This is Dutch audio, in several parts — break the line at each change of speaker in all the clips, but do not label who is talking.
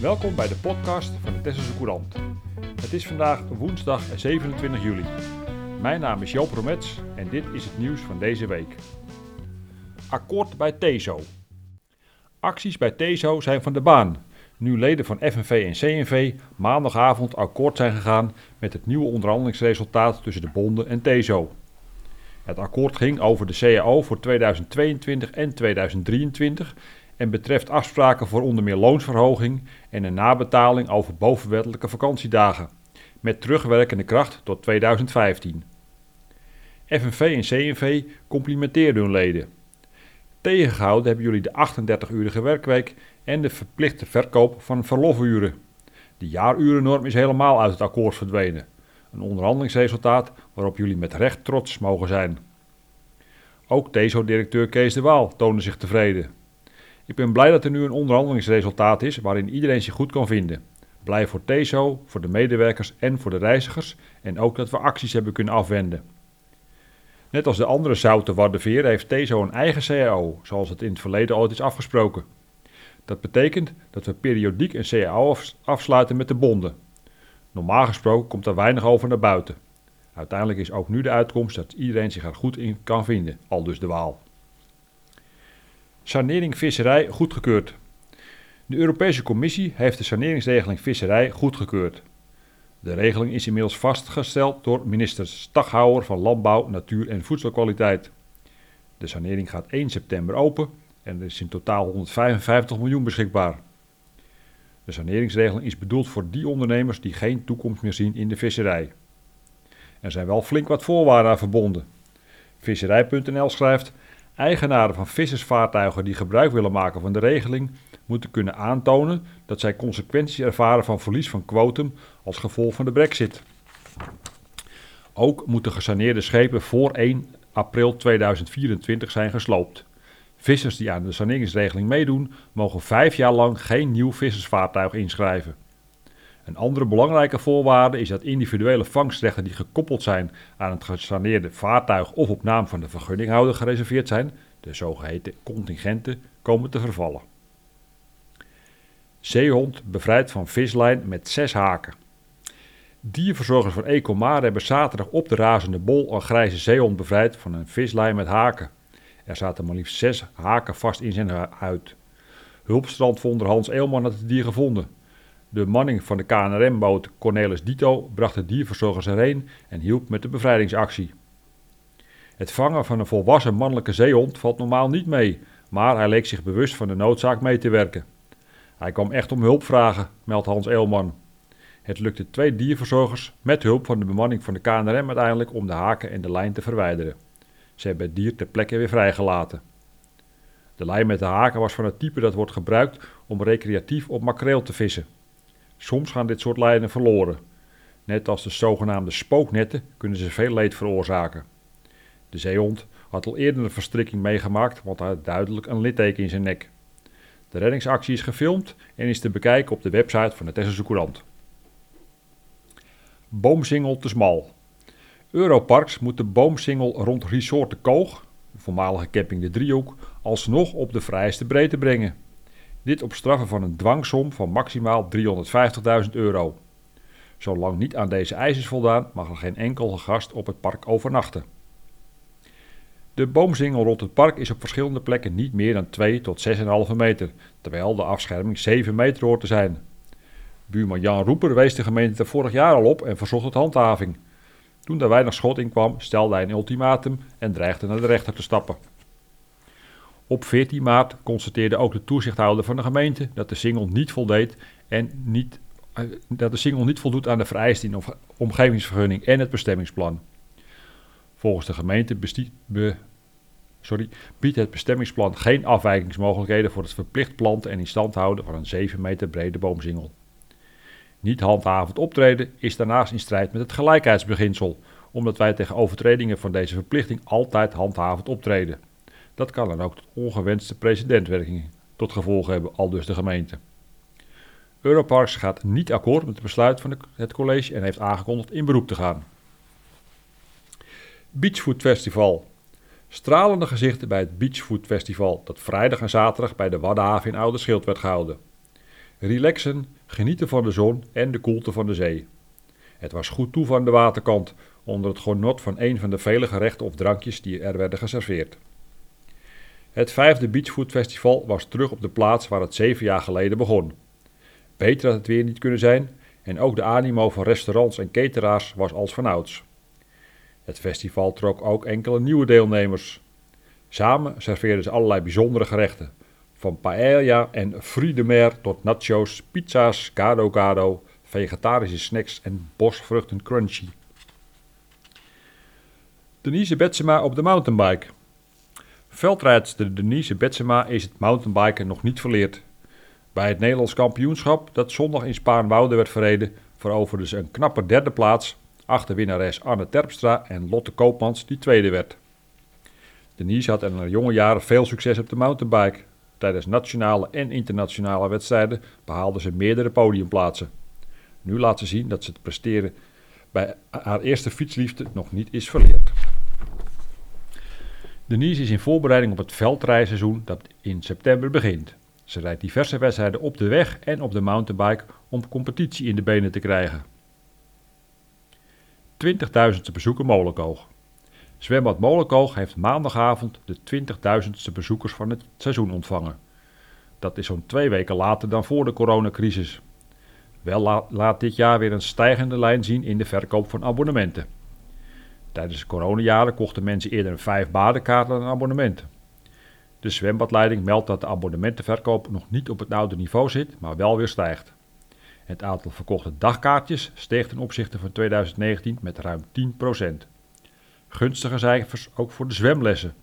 Welkom bij de podcast van de Tesselse Courant. Het is vandaag woensdag 27 juli. Mijn naam is Joop Romets en dit is het nieuws van deze week. Akkoord bij TESO. Acties bij TESO zijn van de baan. Nu leden van FNV en CNV maandagavond akkoord zijn gegaan met het nieuwe onderhandelingsresultaat tussen de bonden en TESO. Het akkoord ging over de CAO voor 2022 en 2023 en betreft afspraken voor onder meer loonsverhoging en een nabetaling over bovenwettelijke vakantiedagen, met terugwerkende kracht tot 2015. FNV en CNV complimenteerden hun leden. Tegengehouden hebben jullie de 38-urige werkweek en de verplichte verkoop van verlofuren. De jaarurennorm is helemaal uit het akkoord verdwenen. Een onderhandelingsresultaat waarop jullie met recht trots mogen zijn. Ook TESO-directeur Kees de Waal toonde zich tevreden. Ik ben blij dat er nu een onderhandelingsresultaat is waarin iedereen zich goed kan vinden. Blij voor TESO, voor de medewerkers en voor de reizigers en ook dat we acties hebben kunnen afwenden. Net als de andere zoute Wardeveer heeft TESO een eigen CAO, zoals het in het verleden ooit is afgesproken. Dat betekent dat we periodiek een CAO afsluiten met de bonden. Normaal gesproken komt er weinig over naar buiten. Uiteindelijk is ook nu de uitkomst dat iedereen zich er goed in kan vinden, al dus de Waal. Sanering visserij goedgekeurd. De Europese Commissie heeft de saneringsregeling visserij goedgekeurd. De regeling is inmiddels vastgesteld door minister Staghouwer van Landbouw, Natuur en Voedselkwaliteit. De sanering gaat 1 september open en er is in totaal 155 miljoen beschikbaar. De saneringsregeling is bedoeld voor die ondernemers die geen toekomst meer zien in de visserij. Er zijn wel flink wat voorwaarden aan verbonden. Visserij.nl schrijft: Eigenaren van vissersvaartuigen die gebruik willen maken van de regeling moeten kunnen aantonen dat zij consequenties ervaren van verlies van quotum als gevolg van de brexit. Ook moeten gesaneerde schepen voor 1 april 2024 zijn gesloopt. Vissers die aan de saneringsregeling meedoen, mogen vijf jaar lang geen nieuw vissersvaartuig inschrijven. Een andere belangrijke voorwaarde is dat individuele vangstrechten die gekoppeld zijn aan het gesaneerde vaartuig of op naam van de vergunninghouder gereserveerd zijn, de zogeheten contingenten, komen te vervallen. Zeehond bevrijd van vislijn met zes haken. Dierverzorgers van Ecomar hebben zaterdag op de razende bol een grijze zeehond bevrijd van een vislijn met haken. Er zaten maar liefst zes haken vast in zijn huid. Hulpstrandvonder Hans Eelman had het dier gevonden. De manning van de KNRM-boot Cornelis Dito bracht de dierverzorgers erheen en hielp met de bevrijdingsactie. Het vangen van een volwassen mannelijke zeehond valt normaal niet mee, maar hij leek zich bewust van de noodzaak mee te werken. Hij kwam echt om hulp vragen, meldt Hans Eelman. Het lukte twee dierverzorgers met hulp van de bemanning van de KNRM uiteindelijk om de haken en de lijn te verwijderen. Ze hebben het dier ter plekke weer vrijgelaten. De lijn met de haken was van het type dat wordt gebruikt om recreatief op makreel te vissen. Soms gaan dit soort lijnen verloren. Net als de zogenaamde spooknetten kunnen ze veel leed veroorzaken. De zeehond had al eerder een verstrikking meegemaakt, want hij had duidelijk een litteken in zijn nek. De reddingsactie is gefilmd en is te bekijken op de website van de Tesselse Courant. Boomsingel te smal. Europarks moet de boomsingel rond Resort de Koog, de voormalige camping de Driehoek, alsnog op de vrijste breedte brengen. Dit op straffen van een dwangsom van maximaal 350.000 euro. Zolang niet aan deze eisen is voldaan, mag er geen enkele gast op het park overnachten. De boomsingel rond het park is op verschillende plekken niet meer dan 2 tot 6,5 meter, terwijl de afscherming 7 meter hoort te zijn. Buurman Jan Roeper wees de gemeente er vorig jaar al op en verzocht het handhaving. Toen er weinig schot in kwam, stelde hij een ultimatum en dreigde naar de rechter te stappen. Op 14 maart constateerde ook de toezichthouder van de gemeente dat de singel niet voldeed en niet, eh, dat de singel niet voldoet aan de vereisten in de omgevingsvergunning en het bestemmingsplan. Volgens de gemeente be, sorry, biedt het bestemmingsplan geen afwijkingsmogelijkheden voor het verplicht planten en in stand houden van een 7 meter brede boomsingel. Niet handhavend optreden is daarnaast in strijd met het gelijkheidsbeginsel, omdat wij tegen overtredingen van deze verplichting altijd handhavend optreden. Dat kan dan ook tot ongewenste precedentwerking tot gevolg hebben, al dus de gemeente. Europarks gaat niet akkoord met het besluit van het college en heeft aangekondigd in beroep te gaan. Beachfood Festival. Stralende gezichten bij het Beachfood Festival dat vrijdag en zaterdag bij de Waddenhaven in Oude Schild werd gehouden. Relaxen, genieten van de zon en de koelte van de zee. Het was goed toe van de waterkant, onder het genot van een van de vele gerechten of drankjes die er werden geserveerd. Het vijfde Beachfood Festival was terug op de plaats waar het zeven jaar geleden begon. Beter had het weer niet kunnen zijn en ook de animo van restaurants en cateraars was als vanouds. Het festival trok ook enkele nieuwe deelnemers. Samen serveerden ze allerlei bijzondere gerechten, van paella en fruits de mer tot nachos, pizza's, gado gado, vegetarische snacks en bosvruchten crunchy. Denise Betsema op de mountainbike. Veldrijdster Denise Betsema is het mountainbiken nog niet verleerd. Bij het Nederlands kampioenschap dat zondag in Spaarnwoude werd verreden, veroverde ze een knappe derde plaats achter winnares Anne Terpstra en Lotte Koopmans die tweede werd. Denise had in haar jonge jaren veel succes op de mountainbike. Tijdens nationale en internationale wedstrijden behaalde ze meerdere podiumplaatsen. Nu laat ze zien dat ze het presteren bij haar eerste fietsliefde nog niet is verleerd. Denise is in voorbereiding op het veldrijseizoen dat in september begint. Ze rijdt diverse wedstrijden op de weg en op de mountainbike om competitie in de benen te krijgen. 20.000ste bezoeker Molenkoog. Zwembad Molenkoog heeft maandagavond de 20.000ste bezoekers van het seizoen ontvangen. Dat is zo'n twee weken later dan voor de coronacrisis. Wel laat dit jaar weer een stijgende lijn zien in de verkoop van abonnementen. Tijdens de coronajaren kochten mensen eerder een vijf badenkaart dan een abonnement. De zwembadleiding meldt dat de abonnementenverkoop nog niet op het oude niveau zit, maar wel weer stijgt. Het aantal verkochte dagkaartjes steeg ten opzichte van 2019 met ruim 10%. Gunstige cijfers ook voor de zwemlessen.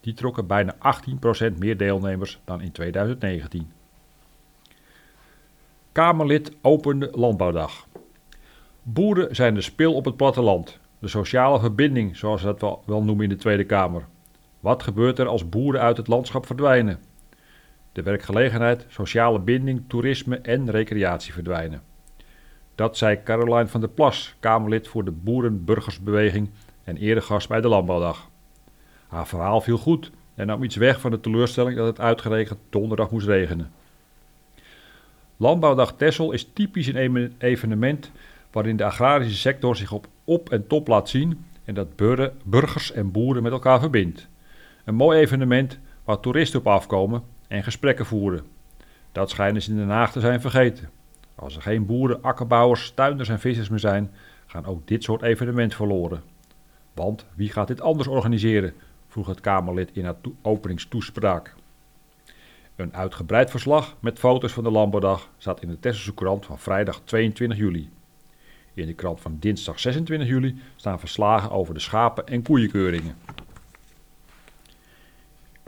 Die trokken bijna 18% meer deelnemers dan in 2019. Kamerlid opende Landbouwdag. Boeren zijn de spil op het platteland, de sociale verbinding, zoals ze dat wel, noemen in de Tweede Kamer. Wat gebeurt er als boeren uit het landschap verdwijnen? De werkgelegenheid, sociale binding, toerisme en recreatie verdwijnen. Dat zei Caroline van der Plas, Kamerlid voor de Boerenburgersbeweging en eerder gast bij de Landbouwdag. Haar verhaal viel goed en nam iets weg van de teleurstelling dat het uitgerekend donderdag moest regenen. Landbouwdag Tessel is typisch een evenement waarin de agrarische sector zich op op en top laat zien en dat burgers en boeren met elkaar verbindt. Een mooi evenement waar toeristen op afkomen en gesprekken voeren. Dat schijnen ze in Den Haag te zijn vergeten. Als er geen boeren, akkerbouwers, tuinders en vissers meer zijn, gaan ook dit soort evenementen verloren. Want wie gaat dit anders organiseren? vroeg het Kamerlid in haar openingstoespraak. Een uitgebreid verslag met foto's van de Landbouwdag staat in de Tesselse Courant van vrijdag 22 juli. In de krant van dinsdag 26 juli staan verslagen over de schapen- en koeienkeuringen.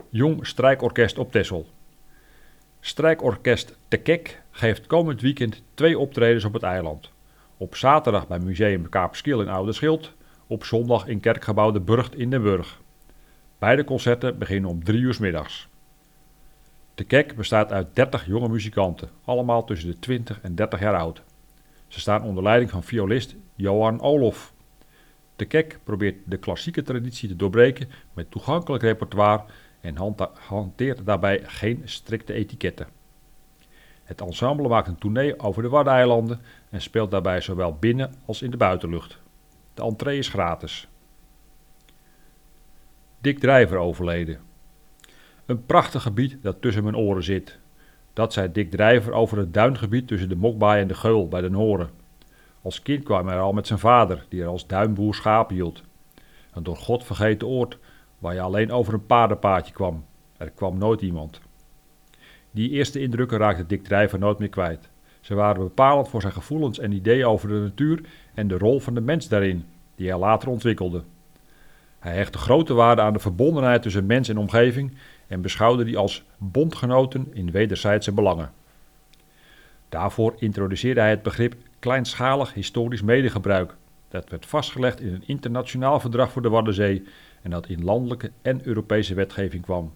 Jong Strijkorkest op Tessel. Strijkorkest Te Kek geeft komend weekend twee optredens op het eiland. Op zaterdag bij Museum Kaapskil in Oude Schild, op zondag in kerkgebouw De Burgt in Den Burg. Beide concerten beginnen om drie uur middags. De Kek bestaat uit 30 jonge muzikanten, allemaal tussen de 20 en 30 jaar oud. Ze staan onder leiding van violist Johan Olof. De Kek probeert de klassieke traditie te doorbreken met toegankelijk repertoire en hanteert daarbij geen strikte etiketten. Het ensemble maakt een tournee over de Waddeneilanden en speelt daarbij zowel binnen als in de buitenlucht. De entree is gratis. Dick Drijver overleden. Een prachtig gebied dat tussen mijn oren zit. Dat zei Dick Drijver over het duingebied tussen de Mokbaai en de Geul bij Den Horen. Als kind kwam hij al met zijn vader, die er als duinboer schapen hield. Een door God vergeten oord, waar je alleen over een paardenpaadje kwam. Er kwam nooit iemand. Die eerste indrukken raakte Dick Drijver nooit meer kwijt. Ze waren bepalend voor zijn gevoelens en ideeën over de natuur en de rol van de mens daarin, die hij later ontwikkelde. Hij hechtte grote waarde aan de verbondenheid tussen mens en omgeving en beschouwde die als bondgenoten in wederzijdse belangen. Daarvoor introduceerde hij het begrip kleinschalig historisch medegebruik. Dat werd vastgelegd in een internationaal verdrag voor de Waddenzee en dat in landelijke en Europese wetgeving kwam.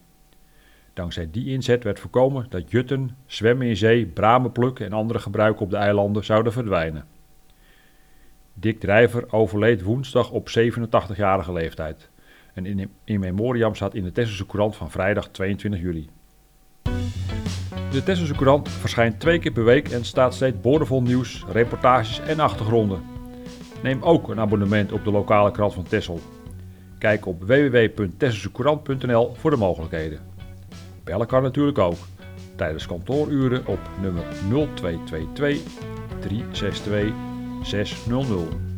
Dankzij die inzet werd voorkomen dat jutten, zwemmen in zee, bramen plukken en andere gebruiken op de eilanden zouden verdwijnen. Dick Drijver overleed woensdag op 87-jarige leeftijd. En in, memoriam staat in de Tesselse Courant van vrijdag 22 juli. De Tesselse Courant verschijnt twee keer per week en staat steeds boordevol nieuws, reportages en achtergronden. Neem ook een abonnement op de lokale krant van Tessel. Kijk op www.tesselsecourant.nl voor de mogelijkheden. Bellen kan natuurlijk ook tijdens kantooruren op nummer 0222 362 600.